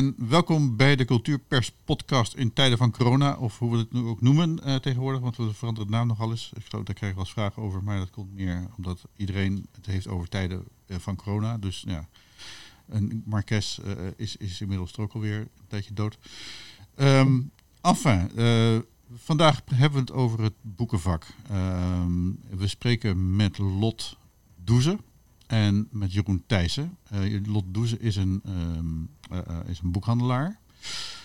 En welkom bij de Cultuurpers podcast in tijden van corona, of hoe we het nu ook noemen uh, tegenwoordig, want we veranderen de naam nogal eens. Ik geloof, daar krijg ik wel eens vragen over, maar dat komt meer omdat iedereen het heeft over tijden uh, van corona. Dus ja, en Marques uh, is, is inmiddels ook alweer een tijdje dood. Um, enfin, vandaag hebben we het over het boekenvak. Um, we spreken met Lot Doeze en met Jeroen Thijssen. Uh, Lot Doeze is een, um, uh, is een boekhandelaar.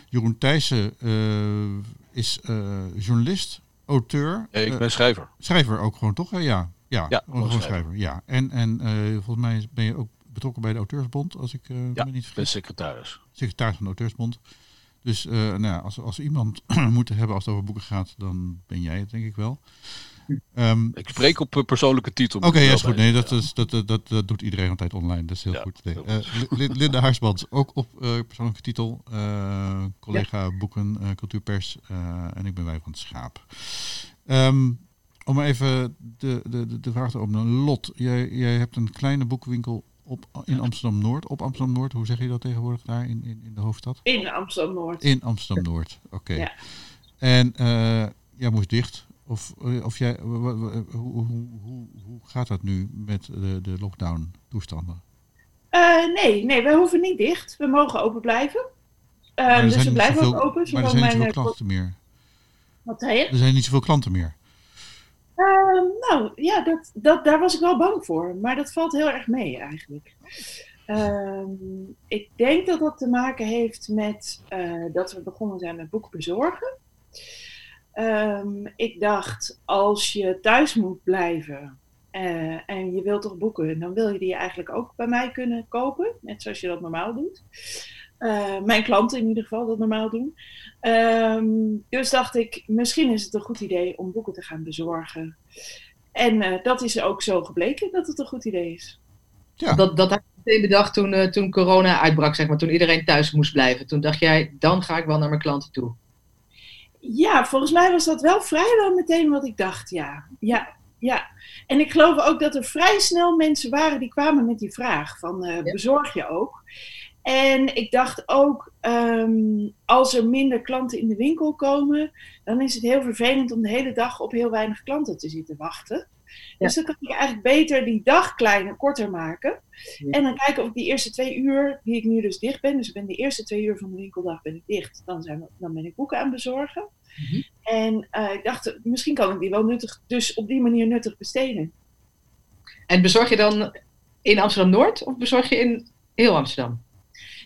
Jeroen Thijssen is journalist, auteur. Nee, ik ben schrijver. Schrijver ook gewoon, toch? Ja, ja, ja gewoon schrijver. schrijver. Ja. En, en volgens mij ben je ook betrokken bij de Auteursbond, als ik ja, me niet vergis. ben secretaris. Secretaris van de Auteursbond. Dus nou ja, als, als iemand moeten hebben als het over boeken gaat, dan ben jij het denk ik wel. Um, ik spreek op persoonlijke titel. Oké, okay, ja, is goed. Nee, dat, is, dat, dat, dat, dat doet iedereen altijd online. Dat is heel ja, goed. Nee. Uh, Linda Haarsband, ook op uh, persoonlijke titel. Uh, collega ja. boeken, cultuurpers. en ik ben wij van het Schaap. Um, om even de, de, de vraag te openen. Lot, jij, jij hebt een kleine boekwinkel op, in Amsterdam-Noord. Op Amsterdam-Noord, hoe zeg je dat tegenwoordig daar in, in, in de hoofdstad? In Amsterdam-Noord. In Amsterdam-Noord, oké. Okay. Ja. En jij moest dicht. Of, of jij, hoe, hoe, hoe, hoe gaat dat nu met de, de lockdown-toestanden? Uh, nee, nee, we hoeven niet dicht. We mogen open blijven. Uh, dus we blijven zoveel, ook open. Maar er zijn niet zoveel klanten meer. Wat zei je? Er zijn niet zoveel klanten meer. Uh, nou, ja, dat, dat, daar was ik wel bang voor. Maar dat valt heel erg mee eigenlijk. ik denk dat dat te maken heeft met dat we begonnen zijn met boeken bezorgen. Um, ik dacht, als je thuis moet blijven uh, en je wilt toch boeken, dan wil je die eigenlijk ook bij mij kunnen kopen, net zoals je dat normaal doet. Uh, mijn klanten in ieder geval dat normaal doen. Um, dus dacht ik, misschien is het een goed idee om boeken te gaan bezorgen. En uh, dat is ook zo gebleken dat het een goed idee is. Ja. Dat, dat had ik meteen bedacht toen, toen corona uitbrak, zeg maar, toen iedereen thuis moest blijven. Toen dacht jij, dan ga ik wel naar mijn klanten toe. Ja, volgens mij was dat wel vrijwel meteen wat ik dacht, ja. Ja, ja. En ik geloof ook dat er vrij snel mensen waren die kwamen met die vraag van uh, ja. bezorg je ook? En ik dacht ook, um, als er minder klanten in de winkel komen, dan is het heel vervelend om de hele dag op heel weinig klanten te zitten wachten. Ja. Dus dan kan ik eigenlijk beter die dag kleiner, korter maken. Ja. En dan kijken of ik die eerste twee uur, die ik nu dus dicht ben, dus ik ben de eerste twee uur van de winkeldag ben ik dicht, dan, zijn we, dan ben ik boeken aan het bezorgen. Mm -hmm. En uh, ik dacht, misschien kan ik die wel nuttig, dus op die manier nuttig besteden. En bezorg je dan in Amsterdam-Noord of bezorg je in heel Amsterdam?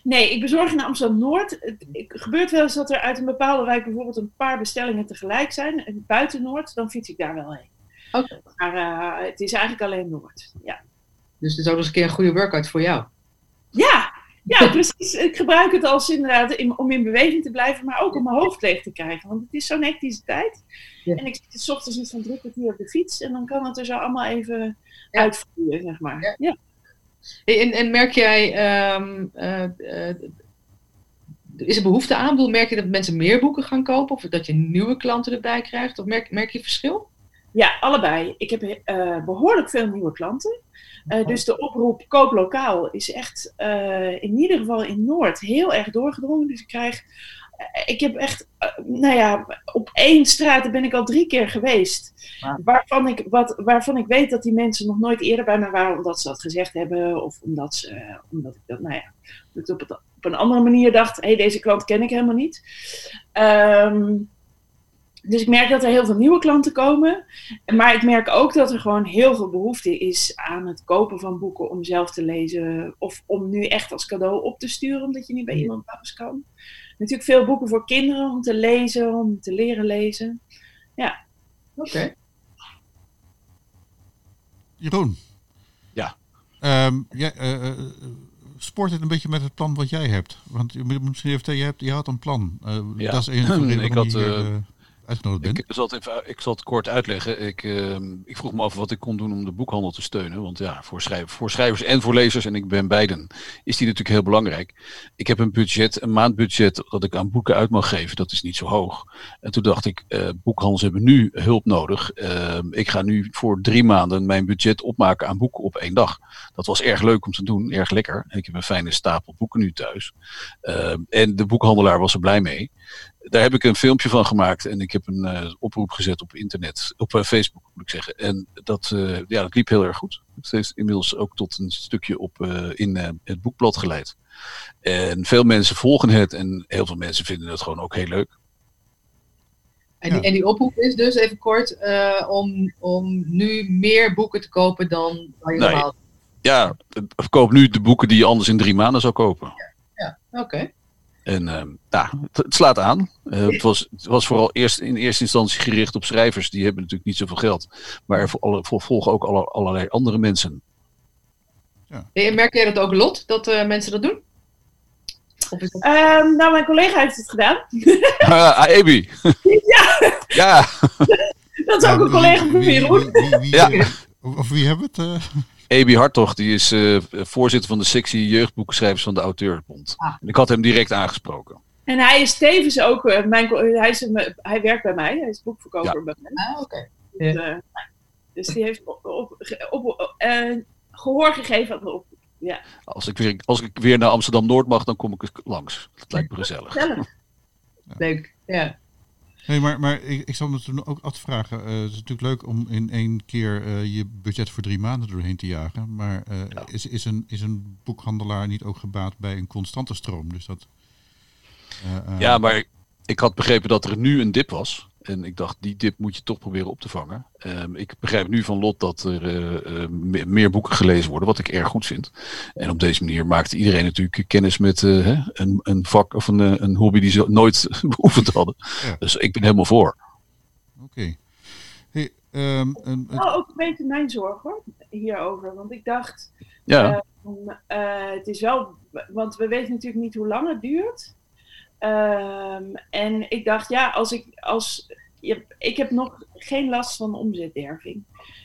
Nee, ik bezorg in Amsterdam-Noord. Het, het, gebeurt wel eens dat er uit een bepaalde wijk bijvoorbeeld een paar bestellingen tegelijk zijn. En buiten Noord, dan fiets ik daar wel heen. Okay. Maar uh, het is eigenlijk alleen Noord. Ja. Dus het is ook eens een keer een goede workout voor jou. Ja, ja precies. Ik gebruik het als inderdaad in, om in beweging te blijven, maar ook om mijn hoofd leeg te krijgen. Want het is zo'n hectische tijd. Ja. En ik zit s ochtends iets van drie kwartier op de fiets en dan kan het er zo allemaal even ja. uitvoeren, zeg maar. Ja. ja. Hey, en, en, merk jij, um, uh, uh, is er behoefte aan? Bedoel, merk je dat mensen meer boeken gaan kopen of dat je nieuwe klanten erbij krijgt? Of merk, merk je verschil? Ja, allebei. Ik heb uh, behoorlijk veel nieuwe klanten. Uh, dus de oproep koop lokaal is echt uh, in ieder geval in Noord heel erg doorgedrongen. Dus ik krijg, ik heb echt, nou ja, op één straat ben ik al drie keer geweest. Wow. Waarvan, ik, wat, waarvan ik weet dat die mensen nog nooit eerder bij me waren omdat ze dat gezegd hebben. Of omdat, ze, omdat ik dat, nou ja, dat op, het, op een andere manier dacht, hé, hey, deze klant ken ik helemaal niet. Um, dus ik merk dat er heel veel nieuwe klanten komen. Maar ik merk ook dat er gewoon heel veel behoefte is aan het kopen van boeken om zelf te lezen. Of om nu echt als cadeau op te sturen, omdat je niet bij iemand thuis kan. Natuurlijk veel boeken voor kinderen om te lezen, om te leren lezen. Ja. Oké. Okay. Jeroen. Ja. Um, ja uh, sport het een beetje met het plan wat jij hebt? Want misschien even, je, hebt, je had een plan. Uh, ja. Dat is een van de ik had, uitgenodigd bent. Ik zal het, even, ik zal het kort uitleggen. Ik, ehm, ik vroeg me af wat ik kon doen om de boekhandel te steunen. Want ja, voor, schrijvers, voor schrijvers en voor lezers, en ik ben beiden, is die natuurlijk heel belangrijk. Ik heb een budget, een maandbudget, dat ik aan boeken uit mag geven. Dat is niet zo hoog. En toen dacht ik, eh, boekhandels hebben nu hulp nodig. Ehm, ik ga nu voor drie maanden mijn budget opmaken aan boeken op één dag. Dat was erg leuk om te doen, erg lekker. Ik heb een fijne stapel boeken nu thuis. Ehm, en de boekhandelaar was er blij mee daar heb ik een filmpje van gemaakt en ik heb een uh, oproep gezet op internet, op uh, Facebook moet ik zeggen. En dat, uh, ja, dat liep heel erg goed. Het heeft inmiddels ook tot een stukje op, in het boekblad geleid. En veel mensen volgen het en heel veel mensen vinden het gewoon ook heel leuk. En, die, en die oproep is dus, even kort, om, om nu meer boeken te kopen dan je nee. normaal... Ja, koop nu de boeken die je anders in drie maanden zou kopen. Ja, ja. oké. En uh, ja, het, het, slaat aan. Uh, het, was, het was vooral eerst in eerste instantie gericht op schrijvers. Die hebben natuurlijk niet zoveel geld. Maar er volgen ook alle, allerlei andere mensen. Ja. En merk jij dat ook, Lot, dat uh, mensen dat doen? Dat... Um, nou, mijn collega heeft het gedaan. ah, Ebi. ja. ja. dat is ook een collega van Jeroen. Ja. Of wie hebben het? Ebi Hartog, die is uh, voorzitter van de sectie jeugdboekenschrijvers van de Auteursbond. Ah. En ik had hem direct aangesproken. En hij is tevens ook, uh, mijn, hij, is, uh, hij werkt bij mij, hij is boekverkoper ja. bij mij. Ah, oké. Okay. Dus, dus, die heeft op, op, op, gehoor gegeven aan de oproep. Ja. Als, ik weer, als ik weer naar Amsterdam-Noord mag, dan kom ik langs. Dat lijkt me gezellig. Gezellig. Leuk, ja. Nee, maar, maar ik, ik zal me toen ook afvragen. Uh, het is natuurlijk leuk om in één keer uh, je budget voor drie maanden doorheen te jagen. Maar uh, ja. is, is, een, is een boekhandelaar niet ook gebaat bij een constante stroom? Dus dat, ja, maar ik had begrepen dat er nu een dip was. En ik dacht, die dip moet je toch proberen op te vangen. Um, ik begrijp nu van Lot dat er uh, uh, meer boeken gelezen worden, wat ik erg goed vind. En op deze manier maakt iedereen natuurlijk kennis met uh, hè, een, een, vak of een, een hobby die ze nooit beoefend hadden. Ja. Dus ik ben helemaal voor. Oké. Okay. Hey, um, um, nou, ook een beetje mijn zorg hoor, hierover. Want ik dacht, ja. het is wel, want we weten natuurlijk niet hoe lang het duurt. Um, en ik dacht, ja, als ik, als, ik heb nog geen last van omzetderving.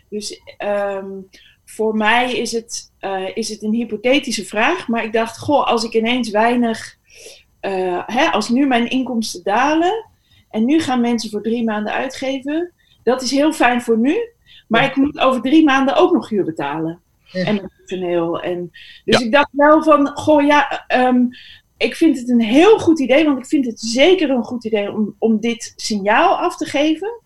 Dus um, voor mij is het, uh, is het een hypothetische vraag. Maar ik dacht, goh, als ik ineens weinig, uh, hè, als nu mijn inkomsten dalen en nu gaan mensen voor drie maanden uitgeven, dat is heel fijn voor nu. Maar ja. ik moet over drie maanden ook nog huur betalen. Ja. En personeel. En, dus ja. ik dacht wel van, goh, ja, um, ik vind het een heel goed idee, want ik vind het zeker een goed idee om, om dit signaal af te geven.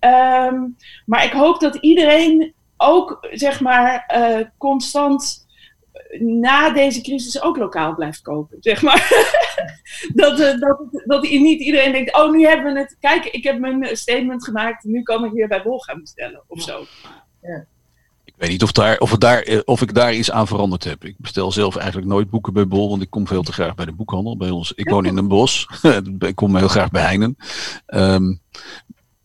Um, maar ik hoop dat iedereen ook, zeg maar, uh, constant na deze crisis ook lokaal blijft kopen. Zeg maar. dat, uh, dat, dat niet iedereen denkt, oh, nu hebben we het. Kijk, ik heb mijn statement gemaakt, nu kan ik weer bij Bol gaan bestellen of zo. Ja. Ik weet niet of, daar, of, daar, of ik daar iets aan veranderd heb. Ik bestel zelf eigenlijk nooit boeken bij Bol, want ik kom veel te graag bij de boekhandel. Bij ons, ik woon in een bos. ik kom heel graag bij Heinen. Um,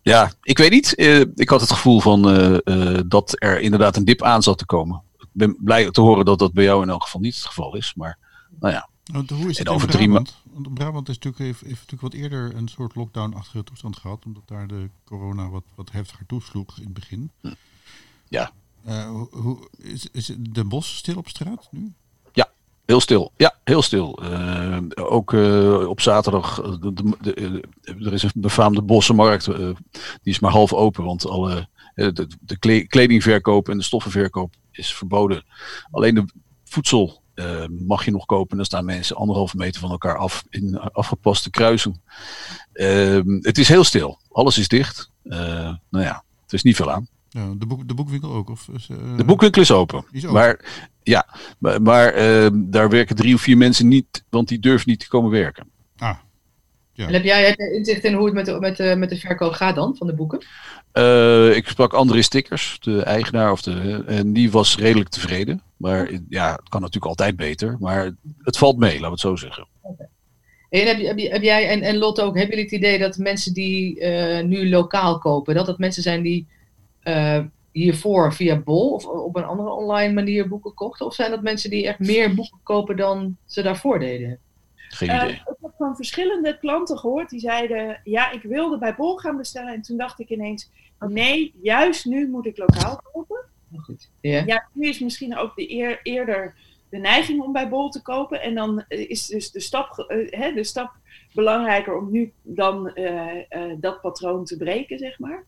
ja, ik weet niet. Uh, ik had het gevoel van uh, uh, dat er inderdaad een dip aan zat te komen. Ik ben blij te horen dat dat bij jou in elk geval niet het geval is. Maar nou ja. Want hoe is het en over drie maanden? Want Brabant is natuurlijk, heeft, heeft natuurlijk wat eerder een soort lockdown-achtige toestand gehad. Omdat daar de corona wat, wat heftiger toesloeg in het begin. Ja. Uh, hoe, is, is de bos stil op straat nu? Ja, heel stil. Ja, heel stil. Uh, ook uh, op zaterdag, de, de, er is een befaamde bossenmarkt, die is maar half open, want alle, de, kledingverkoop en de stoffenverkoop is verboden. Alleen de voedsel mag je nog kopen. En dan staan mensen anderhalve meter van elkaar af in afgepaste kruisen. Het is heel stil. Alles is dicht. nou ja, er is niet veel aan. Ja, de, boek, de boekwinkel ook? Of is, uh, de boekwinkel is open. Is open. Maar, ja, maar, maar uh, daar werken drie of vier mensen niet, want die durven niet te komen werken. Ah. Ja. En heb jij inzicht in hoe het met de, met, de, met de verkoop gaat dan, van de boeken? Uh, ik sprak André Stickers, de eigenaar, of de, en die was redelijk tevreden. Maar ja, het kan natuurlijk altijd beter. Maar het valt mee, laten we het zo zeggen. Okay. En heb, heb, heb, jij en, en Lotte ook, hebben jullie het idee dat mensen die uh, nu lokaal kopen, dat dat mensen zijn die uh, hiervoor via Bol of op een andere online manier boeken kochten? Of zijn dat mensen die echt meer boeken kopen dan ze daarvoor deden? Geen idee. Uh, ik heb van verschillende klanten gehoord die zeiden: Ja, ik wilde bij Bol gaan bestellen. En toen dacht ik ineens: Nee, juist nu moet ik lokaal kopen. Goed. Ja. Ja, nu is misschien ook de eer, eerder de neiging om bij Bol te kopen. En dan eh, is dus de stap, eh, hè, de stap belangrijker om nu dan eh, eh, dat patroon te breken, zeg maar.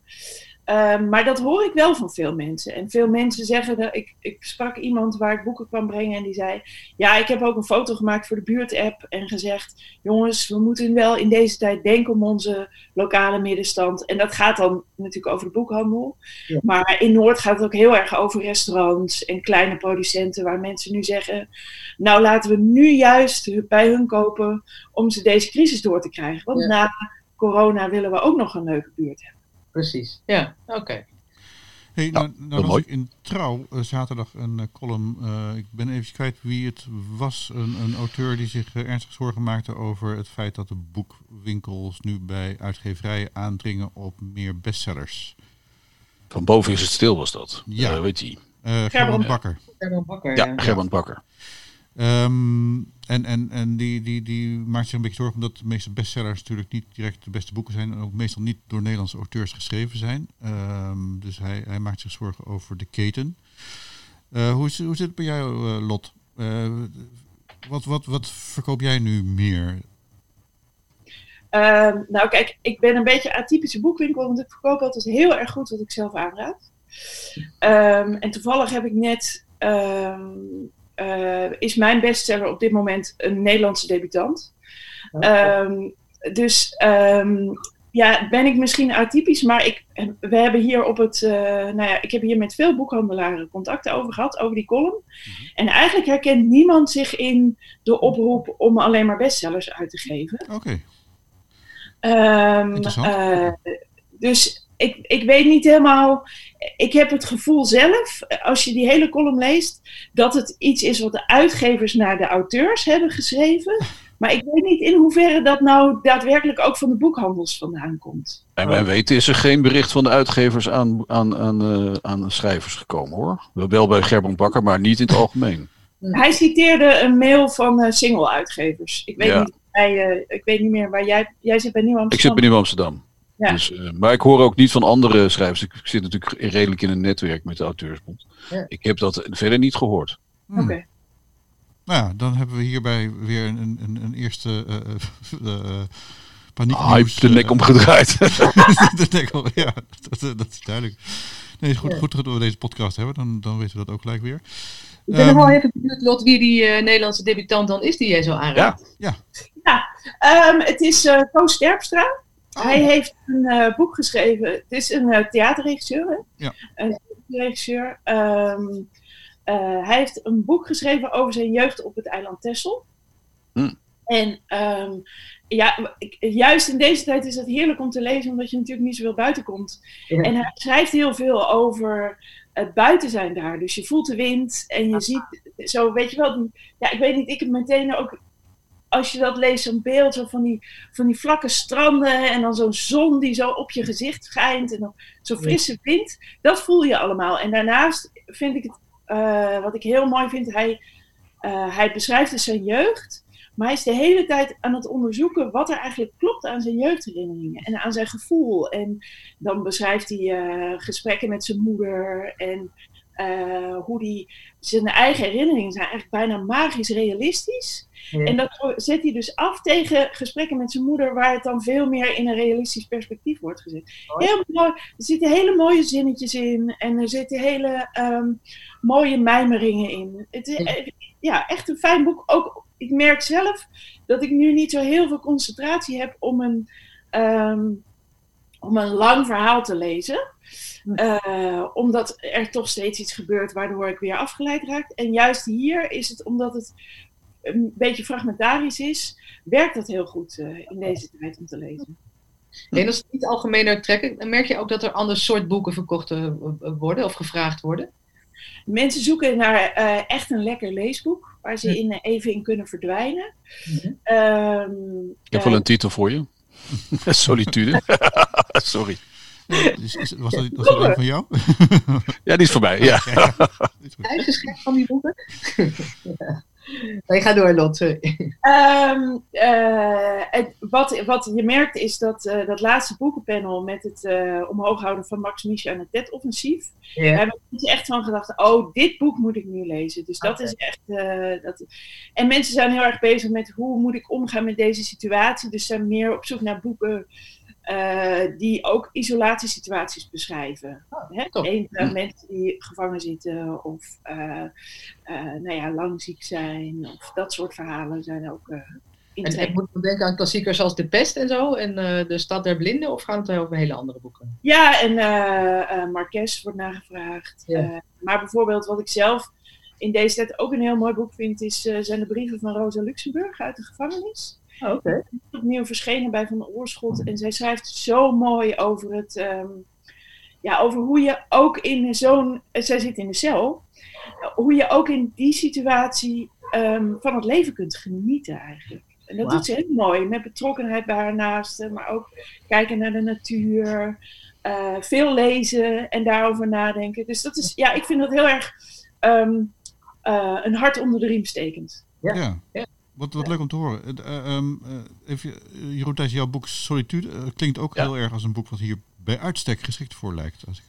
Ehm, maar dat hoor ik wel van veel mensen. En veel mensen zeggen, dat, ik, ik sprak iemand waar ik boeken kwam brengen en die zei, ja, ik heb ook een foto gemaakt voor de buurtapp en gezegd, jongens, we moeten wel in deze tijd denken om onze lokale middenstand. En dat gaat dan natuurlijk over de boekhandel. Ja. Maar in Noord gaat het ook heel erg over restaurants en kleine producenten, waar mensen nu zeggen, nou laten we nu juist bij hun kopen om ze deze crisis door te krijgen. Want Ja. na corona willen we ook nog een leuke buurt hebben. Precies. Ja, oké. Hey, nou, nou las mooi. ik in Trouw eh, zaterdag een eh, column. eh, ik ben even kwijt wie het was. Een, een auteur die zich ernstig zorgen maakte over het feit dat de boekwinkels nu bij uitgeverijen aandringen op meer bestsellers. Van boven is het stil, was dat. Ja. Weet je. Eh Gerbrand Bakker. Herman Bakker. Ja, Gerbrand Bakker. Ehm, en en, en die, die, die maakt zich een beetje zorgen omdat de meeste bestsellers natuurlijk niet direct de beste boeken zijn. En ook meestal niet door Nederlandse auteurs geschreven zijn. Ehm, dus hij, hij maakt zich zorgen over de keten. Eh, hoe, hoe zit het bij jou, eh, Lot? Eh, wat, wat, wat verkoop jij nu meer? Ehm, nou, kijk, ik ben een beetje atypische boekwinkel, want ik verkoop altijd heel erg goed wat ik zelf aanraad. Ehm, en toevallig heb ik net, is mijn bestseller op dit moment een Nederlandse debutant. Ehm, dus ehm, ja, ben ik misschien atypisch, maar ik, we hebben hier op het, eh, nou ja, ik heb hier met veel boekhandelaren contacten over gehad, over die column. En eigenlijk herkent niemand zich in de oproep om alleen maar bestsellers uit te geven. Oké, Ehm, Interessant. eh, dus ik, ik weet niet helemaal. Ik heb het gevoel zelf, als je die hele column leest, dat het iets is wat de uitgevers naar de auteurs hebben geschreven. Maar ik weet niet in hoeverre dat nou daadwerkelijk ook van de boekhandels vandaan komt. En wij weten is er geen bericht van de uitgevers aan, aan, aan, eh, aan de schrijvers gekomen hoor. Wel bij Gerbrand Bakker, maar niet in het algemeen. Hij citeerde een mail van eh, single-uitgevers. Ik weet, Ja. niet, hij, eh, ik weet niet meer waar jij. Jij zit bij Nieuw Ik Amsterdam. zit bij Nieuw Amsterdam. Ja. Dus, eh, maar ik hoor ook niet van andere schrijvers. Ik zit natuurlijk redelijk in een netwerk met de Auteursbond. Ja. Ik heb dat verder niet gehoord. Hmm. Oké. Nou ja, dan hebben we hierbij weer een, een, een eerste eh eh eh, paniek. Hype de nek omgedraaid. de nek om- ja, dat, eh, dat is duidelijk. Nee, is goed, goed dat we deze podcast hebben, dan, dan weten we dat ook gelijk weer. Ik ben nog Ehm, wel even benieuwd, Lot, wie die eh, Nederlandse debutant dan is die jij zo aanraadt. Ehm, het is eh Koos Sterpstra. Oh. Hij heeft een eh, boek geschreven. Het is een eh, theaterregisseur. Hè? Ja. Een regisseur. Ehm, eh, hij heeft een boek geschreven over zijn jeugd op het eiland Texel. Hm. En ehm, ja, ik- juist in deze tijd is het heerlijk om te lezen, omdat je natuurlijk niet zoveel buiten komt. Ja. En hij schrijft heel veel over het buiten zijn daar. Dus je voelt de wind en je ziet zo, weet je wel, ja, ik weet niet, ik heb meteen ook als je dat leest, zo'n beeld zo van, die, van die vlakke stranden en dan zo'n zon die zo op je gezicht schijnt en dan zo'n frisse wind, dat voel je allemaal. En daarnaast vind ik het, eh, wat ik heel mooi vind, hij, eh, hij beschrijft dus zijn jeugd, maar hij is de hele tijd aan het onderzoeken wat er eigenlijk klopt aan zijn jeugdherinneringen en aan zijn gevoel. En dan beschrijft hij eh, gesprekken met zijn moeder en eh, hoe die zijn eigen herinneringen zijn eigenlijk bijna magisch realistisch. Ja. En dat zet hij dus af tegen gesprekken met zijn moeder, waar het dan veel meer in een realistisch perspectief wordt gezet. Heel mooi. Er zitten hele mooie zinnetjes in en er zitten hele ehm, mooie mijmeringen in. Het is Ja. eh, ja, echt een fijn boek. Ook, ik merk zelf dat ik nu niet zo heel veel concentratie heb om een, ehm, om een lang verhaal te lezen. Hm. Eh, omdat er toch steeds iets gebeurt waardoor ik weer afgeleid raak. En juist hier is het omdat het een beetje fragmentarisch is, werkt dat heel goed eh, in deze tijd om te lezen. En als het iets algemener trekken, dan merk je ook dat er ander soort boeken verkocht eh, worden of gevraagd worden. Mensen zoeken naar eh, echt een lekker leesboek waar ze Ja. in, even in kunnen verdwijnen. Ehm, Ik heb wel een titel voor je. Solitude. Sorry. is- was dat, was dat een van jou? Ja, die is voorbij. Ja. Is. Uitgeschreven van die boeken. Nee, ga door, Lot. Ehm, eh, wat, wat je merkt is dat eh, dat laatste boekenpanel met het eh, omhoog houden van Max Miesje aan het TED-offensief. Daar Ja. hebben mensen echt van gedacht, oh, dit boek moet ik nu lezen. Dus dat is echt... eh, dat... En mensen zijn heel erg bezig met hoe moet ik omgaan met deze situatie. Dus zijn meer op zoek naar boeken eh, die ook isolatiesituaties beschrijven. Oh, Hè? Eén, eh, mensen die gevangen zitten of eh, nou ja, lang ziek zijn. Of dat soort verhalen zijn ook eh En, en interessant. moet je denken aan klassiekers als De Pest en zo en De Stad der Blinden, of gaat het over hele andere boeken? Ja, en Marques wordt nagevraagd. Ja. Maar bijvoorbeeld wat ik zelf in deze tijd ook een heel mooi boek vind, is, zijn de brieven van Rosa Luxemburg uit de gevangenis. Oh, Oké. Opnieuw verschenen bij Van Oorschot. En zij schrijft zo mooi over het. ehm, ja, over hoe je ook in zo'n. eh, Zij zit in de cel. Hoe je ook in die situatie ehm, van het leven kunt genieten eigenlijk. En dat doet ze heel mooi. Met betrokkenheid bij haar naasten. Maar ook kijken naar de natuur. eh, veel lezen en daarover nadenken. Dus dat is. Ja, ik vind dat heel erg. ehm, eh, een hart onder de riem stekend. Ja. Ja. Wat, wat leuk om te horen. Ehm, eh, even, eh, Jeroen, Thijs, jouw boek Solitude klinkt ook Ja. heel erg als een boek wat hier bij uitstek geschikt voor lijkt. Als ik,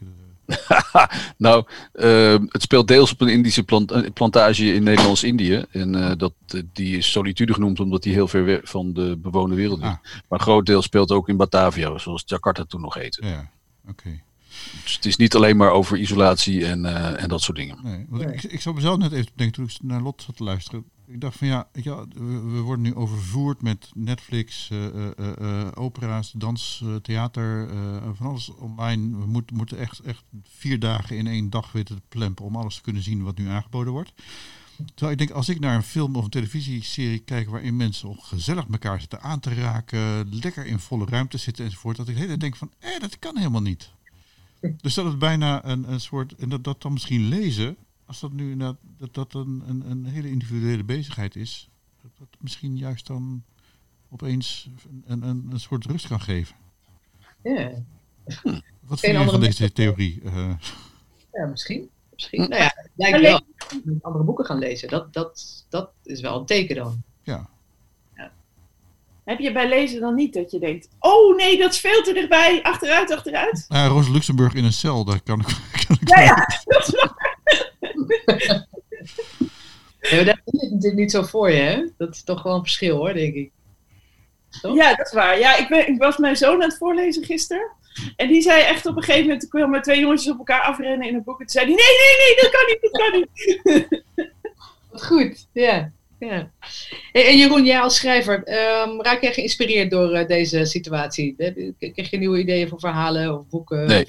nou, eh, het speelt deels op een Indische plant- plantage in Nederlands-Indië. En eh, dat, die is solitude genoemd omdat die heel ver weg van de bewoonde wereld is. Ah. Maar een groot deel speelt ook in Batavia, zoals Jakarta toen nog heette. ja, oké. Dus het is niet alleen maar over isolatie en, eh, en dat soort dingen. Nee, want Nee. Ik, ik zat mezelf net even denken toen ik naar Lot zat te luisteren. Ik dacht van ja, wel, we, worden nu overvoerd met Netflix, eh, eh, eh, opera's, dans, theater, van alles online. We moet- moeten echt, echt vier dagen in één dag weten te plempen om alles te kunnen zien wat nu aangeboden wordt. Terwijl ik denk, als ik naar een film of een televisieserie kijk waarin mensen gezellig elkaar zitten aan te raken, lekker in volle ruimte zitten enzovoort, dat ik de hele tijd denk van, eh, dat kan helemaal niet. Dus dat het bijna een, een soort, en dat dat dan misschien lezen, als dat nu inderdaad, dat dat een, een, een hele individuele bezigheid is, dat dat misschien juist dan opeens een, een, een soort rust kan geven. Ja. Wat vind je andere van deze theorie? Eh, ja, misschien. misschien. Nou ja, lijkt wel. Met andere boeken gaan lezen. Dat, dat, dat is wel een teken dan. ja. Heb je bij lezen dan niet dat je denkt: oh nee, dat is veel te dichtbij, achteruit, achteruit? Nou, ja, Roos Luxemburg in een cel, daar kan ik, kan ik Ja, ja, dat is waar. Ja, maar daar is het natuurlijk niet zo voor je, hè? Dat is toch wel een verschil, hoor, denk ik. Toch? Ja, dat is waar. Ja, ik, ben, ik was mijn zoon aan het voorlezen gisteren. En die zei echt op een gegeven moment, toen kwamen twee jongetjes op elkaar afrennen in een boek. En toen zei hij, nee, nee, nee, dat kan niet, dat kan niet. Wat goed, ja. ja. En en Jeroen, jij als schrijver, ehm, raak jij geïnspireerd door eh, deze situatie? Heb je- Krijg je nieuwe ideeën voor verhalen of boeken? Nee.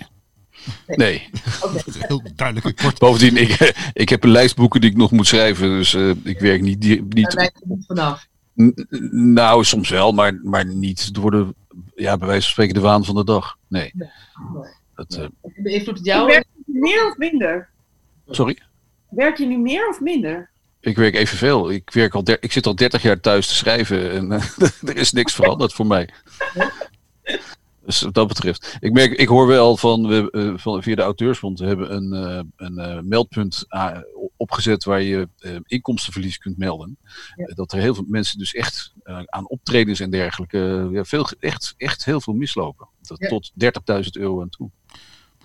Nee. Oké. heel duidelijk en kort. Bovendien, ik, ik heb een lijst boeken die ik nog moet schrijven. Dus eh, ik werk niet. die- niet vanaf. Nou, soms wel, maar, maar niet door de, ja, bij wijze van spreken, de waan van de dag. Nee. Nee, nee. Dat, eh, Beïnvloedt het jou? Werk je nu meer of minder? sorry? Werk je nu meer of minder? Ik werk evenveel. Ik, werk al der- ik zit al 30 jaar thuis te schrijven en eh, er is niks veranderd voor mij. Dus wat dat betreft. Ik, merk, ik hoor wel van, we, eh, van via de Auteursbond, we hebben een, eh, een eh, meldpunt opgezet waar je eh, inkomstenverlies kunt melden. Ja. Dat er heel veel mensen dus echt aan optredens en dergelijke, ja, veel, echt, echt heel veel mislopen. Dat, Ja. Tot 30.000 euro aan toe.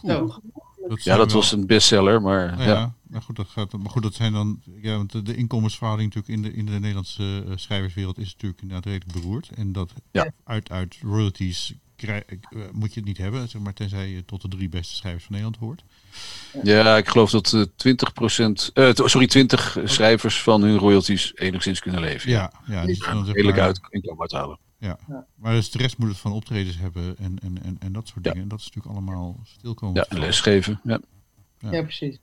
Dat Ja, dat wel- was een bestseller, maar Nou ja. ja, maar goed, dat gaat, maar goed, dat zijn dan, ja, want de, de inkomensverhouding natuurlijk in de, in de Nederlandse schrijverswereld is natuurlijk inderdaad redelijk beroerd. En dat Ja. uit, uit royalties krij- eh, moet je het niet hebben, zeg maar, tenzij je tot de drie beste schrijvers van Nederland hoort. Ja, ik geloof dat eh 20%, eh, t- sorry, 20 schrijvers van hun royalties enigszins kunnen leven. Ja, ja, dus dan zeg Redelijk uit inkomen uithalen. Maar dus de rest moet het van optredens hebben en, en, en, en dat soort Ja. dingen. En dat is natuurlijk allemaal stilkomen. Ja, en lesgeven. Ja. Ja, precies.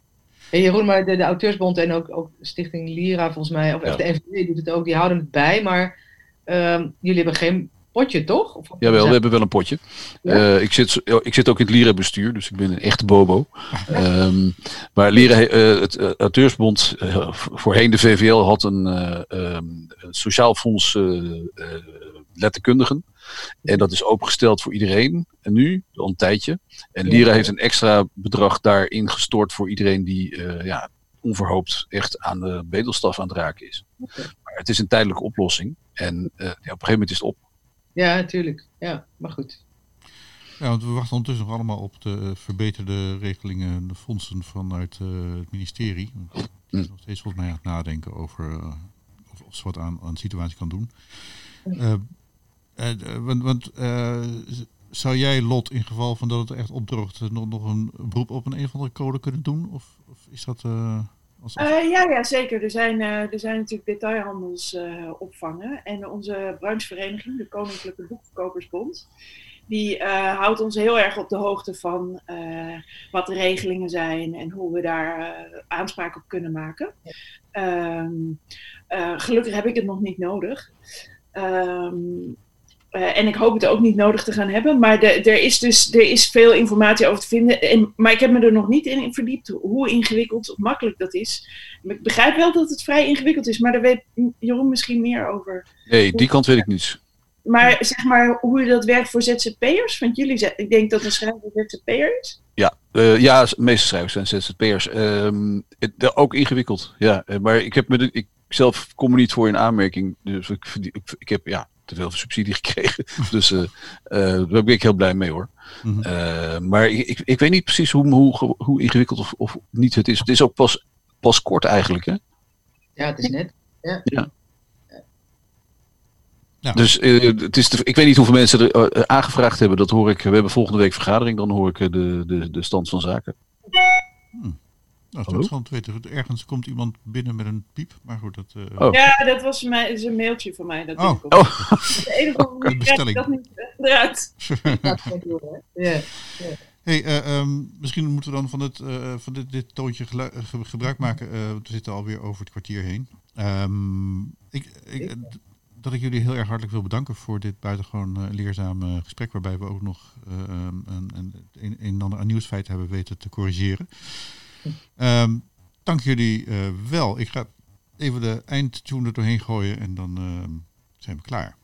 Hey Jeroen, maar de, de Auteursbond en ook, ook Stichting Lira volgens mij, of Ja. de NVD doet het ook, die houden het bij, maar ehm, jullie hebben geen potje, toch? Of, Jawel, we hebben wel een potje. Ja? Eh, ik, zit, ik zit ook in het Lira-bestuur, dus ik ben een echte bobo. Ehm, maar Lira, eh, het eh, Auteursbond, voorheen de VVL, had een, een sociaal fonds letterkundigen. En dat is opengesteld voor iedereen. En nu, al een tijdje. En. Lira heeft een extra bedrag daarin gestort voor iedereen die ja, onverhoopt echt aan de bedelstaf aan het raken is. Maar het is een tijdelijke oplossing. En ja, op een gegeven moment is het op. Ja, natuurlijk. Ja, maar goed. Ja, want we wachten ondertussen nog allemaal op de verbeterde regelingen, de fondsen vanuit het ministerie. Die is nog steeds volgens mij aan het nadenken over of, of ze wat aan, aan de situatie kan doen. want, want zou jij, Lot, in geval van dat het echt opdroogt, nog, nog een beroep op een, een of andere code kunnen doen? Of, of is dat... Als... Uh, ja, ja, zeker. Er zijn, uh, er zijn natuurlijk detailhandelsopvangen. en onze branchevereniging, de Koninklijke Boekverkopersbond, die houdt ons heel erg op de hoogte van wat de regelingen zijn en hoe we daar aanspraak op kunnen maken. Ehm, gelukkig heb ik het nog niet nodig. Um, uh, en ik hoop het ook niet nodig te gaan hebben. Maar de, er is dus er is veel informatie over te vinden. En, maar ik heb me er nog niet in verdiept hoe ingewikkeld of makkelijk dat is. Ik begrijp wel dat het vrij ingewikkeld is, maar daar weet Jeroen misschien meer over. Nee, die kant weet ik niet. Maar zeg maar hoe dat werkt voor ZZP'ers? Want jullie, ik denk dat een schrijver ZZP'er is. Ja, uh, ja, de meeste schrijvers zijn ZZP'ers. Um, ook ingewikkeld, ja. Maar ik heb me de, ik zelf kom er niet voor in aanmerking. Dus ik, ik, ik heb, ja, te veel subsidie gekregen. dus uh, uh, daar ben ik heel blij mee hoor. Mm -hmm. maar ik, ik, weet niet precies hoe, hoe, hoe ingewikkeld of, of niet het is. Het is ook pas, pas kort eigenlijk hè? Ja, het is net. Ja. ja. Ja. Dus uh, het is ik weet niet hoeveel mensen er uh, aangevraagd hebben. Dat hoor ik. We hebben volgende week vergadering. Dan hoor ik uh, de, de, de stand van zaken. Hmm. Nou, dat is gewoon weten. Ergens komt iemand binnen met een piep, maar goed. Dat, uh... oh. Ja, dat was mijn, is een mailtje van mij. Dat oh. oh. De enige oh, bestelling. dat niet eruit. ja. Hey, uh, um, misschien moeten we dan van, het, uh, van dit, dit toontje gebruik maken. we zitten alweer over het kwartier heen. Um, ik, ik, dat ik jullie heel erg hartelijk wil bedanken voor dit buitengewoon leerzame gesprek. Waarbij we ook nog um, een, een, een, en ander aan nieuwsfeiten hebben weten te corrigeren. Um, dank jullie uh, wel. Ik ga even de eindtune er doorheen gooien en dan uh, zijn we klaar.